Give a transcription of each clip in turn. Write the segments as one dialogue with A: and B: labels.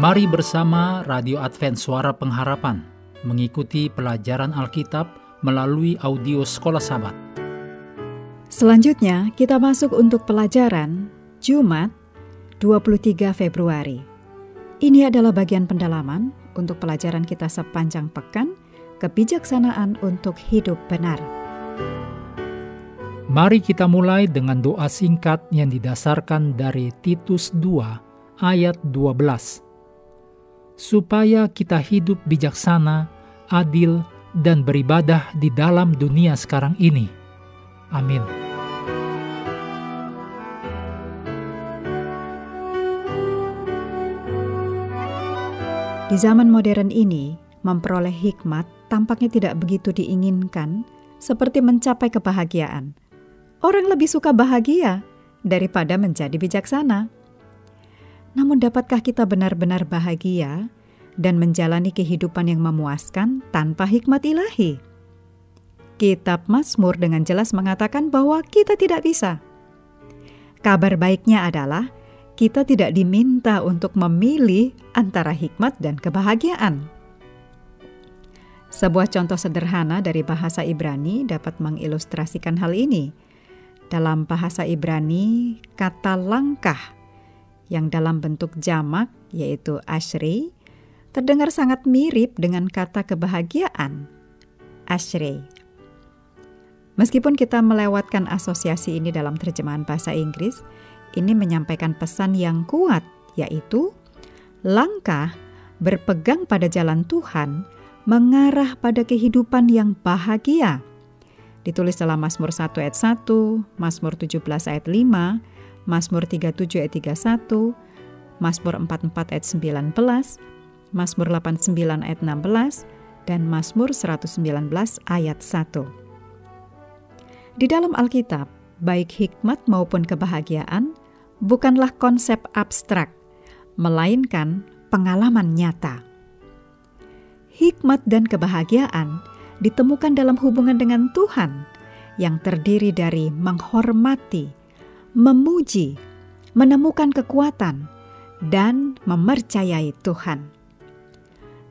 A: Mari bersama Radio Advent Suara Pengharapan mengikuti pelajaran Alkitab melalui audio Sekolah Sabat.
B: Selanjutnya kita masuk untuk pelajaran Jumat 23 Februari. Ini adalah bagian pendalaman untuk pelajaran kita sepanjang pekan kebijaksanaan untuk hidup benar.
A: Mari kita mulai dengan doa singkat yang didasarkan dari Titus 2 ayat 12. Supaya kita hidup bijaksana, adil, dan beribadah di dalam dunia sekarang ini. Amin.
B: Di zaman modern ini, memperoleh hikmat tampaknya tidak begitu diinginkan seperti mencapai kebahagiaan. Orang lebih suka bahagia daripada menjadi bijaksana. Namun dapatkah kita benar-benar bahagia dan menjalani kehidupan yang memuaskan tanpa hikmat ilahi? Kitab Mazmur dengan jelas mengatakan bahwa kita tidak bisa. Kabar baiknya adalah kita tidak diminta untuk memilih antara hikmat dan kebahagiaan. Sebuah contoh sederhana dari bahasa Ibrani dapat mengilustrasikan hal ini. Dalam bahasa Ibrani, kata langkah yang dalam bentuk jamak yaitu ashri terdengar sangat mirip dengan kata kebahagiaan, ashrei. Meskipun kita melewatkan asosiasi ini dalam terjemahan bahasa Inggris, ini menyampaikan pesan yang kuat, yaitu langkah berpegang pada jalan Tuhan mengarah pada kehidupan yang bahagia. Ditulis dalam Mazmur 1 ayat 1, Mazmur 17 ayat 5, Mazmur 37 ayat 31, Mazmur 44 ayat 19, Mazmur 89 ayat 16, dan Mazmur 119 ayat 1. Di dalam Alkitab, baik hikmat maupun kebahagiaan bukanlah konsep abstrak, melainkan pengalaman nyata. Hikmat dan kebahagiaan ditemukan dalam hubungan dengan Tuhan yang terdiri dari menghormati, memuji, menemukan kekuatan, dan memercayai Tuhan.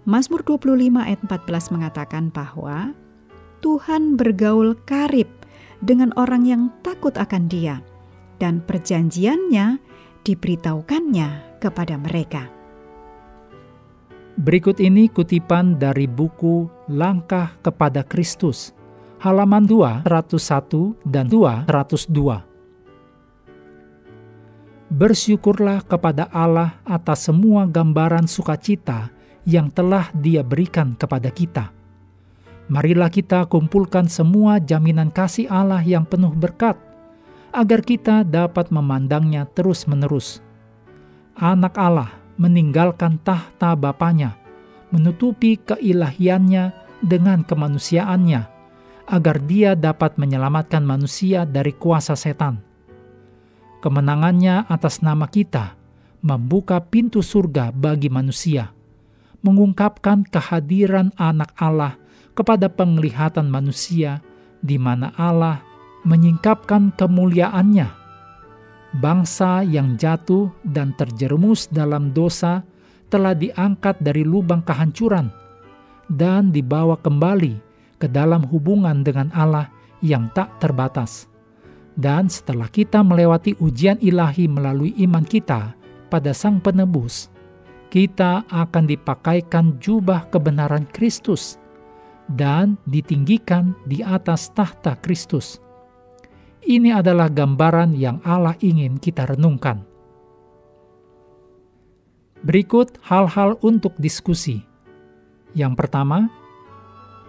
B: Mazmur 25 ayat 14 mengatakan bahwa Tuhan bergaul karib dengan orang yang takut akan Dia, dan perjanjiannya diberitahukannya kepada mereka.
A: Berikut ini kutipan dari buku Langkah kepada Kristus, halaman 201 dan 202. Bersyukurlah kepada Allah atas semua gambaran sukacita yang telah Dia berikan kepada kita Marilah kita kumpulkan semua jaminan kasih Allah yang penuh berkat, agar kita dapat memandangnya terus-menerus. Anak Allah meninggalkan tahta Bapaknya, menutupi keilahiannya dengan kemanusiaannya, agar dia dapat menyelamatkan manusia dari kuasa setan. Kemenangannya atas nama kita membuka pintu surga bagi manusia, mengungkapkan kehadiran anak Allah kepada penglihatan manusia di mana Allah menyingkapkan kemuliaannya. Bangsa yang jatuh dan terjerumus dalam dosa telah diangkat dari lubang kehancuran dan dibawa kembali ke dalam hubungan dengan Allah yang tak terbatas. Dan setelah kita melewati ujian ilahi melalui iman kita pada Sang Penebus, kita akan dipakaikan jubah kebenaran Kristus dan ditinggikan di atas tahta Kristus. Ini adalah gambaran yang Allah ingin kita renungkan. Berikut hal-hal untuk diskusi. Yang pertama,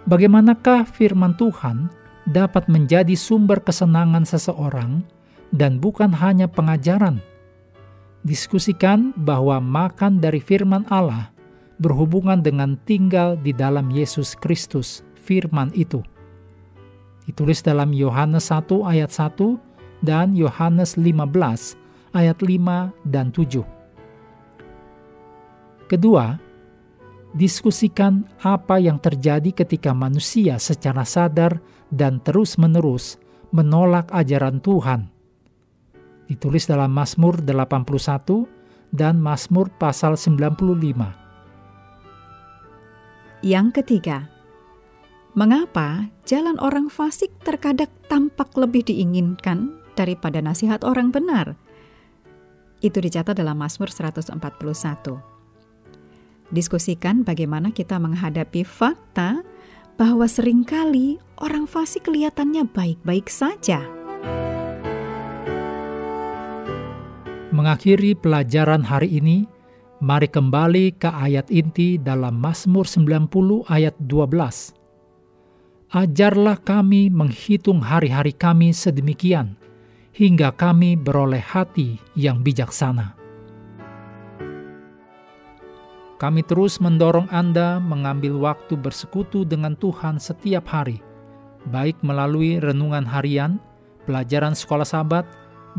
A: bagaimanakah firman Tuhan dapat menjadi sumber kesenangan seseorang dan bukan hanya pengajaran? Diskusikan bahwa makan dari firman Allah berhubungan dengan tinggal di dalam Yesus Kristus, firman itu. Ditulis dalam Yohanes 1 ayat 1 dan Yohanes 15 ayat 5 dan 7. Kedua, diskusikan apa yang terjadi ketika manusia secara sadar dan terus-menerus menolak ajaran Tuhan. Ditulis dalam Mazmur 81 dan Mazmur pasal 95.
B: Yang ketiga, mengapa jalan orang fasik terkadang tampak lebih diinginkan daripada nasihat orang benar? Itu dicatat dalam Mazmur 141. Diskusikan bagaimana kita menghadapi fakta bahwa sering kali orang fasik kelihatannya baik-baik saja.
A: Mengakhiri pelajaran hari ini, mari kembali ke ayat inti dalam Mazmur 90 ayat 12. Ajarlah kami menghitung hari-hari kami sedemikian, hingga kami beroleh hati yang bijaksana. Kami terus mendorong Anda mengambil waktu bersekutu dengan Tuhan setiap hari, baik melalui renungan harian, pelajaran sekolah sahabat,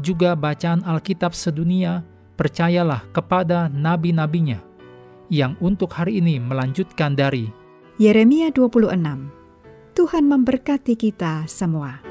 A: juga bacaan Alkitab sedunia, percayalah kepada nabi-nabinya, yang untuk hari ini melanjutkan dari
B: Yeremia 26. Tuhan memberkati kita semua.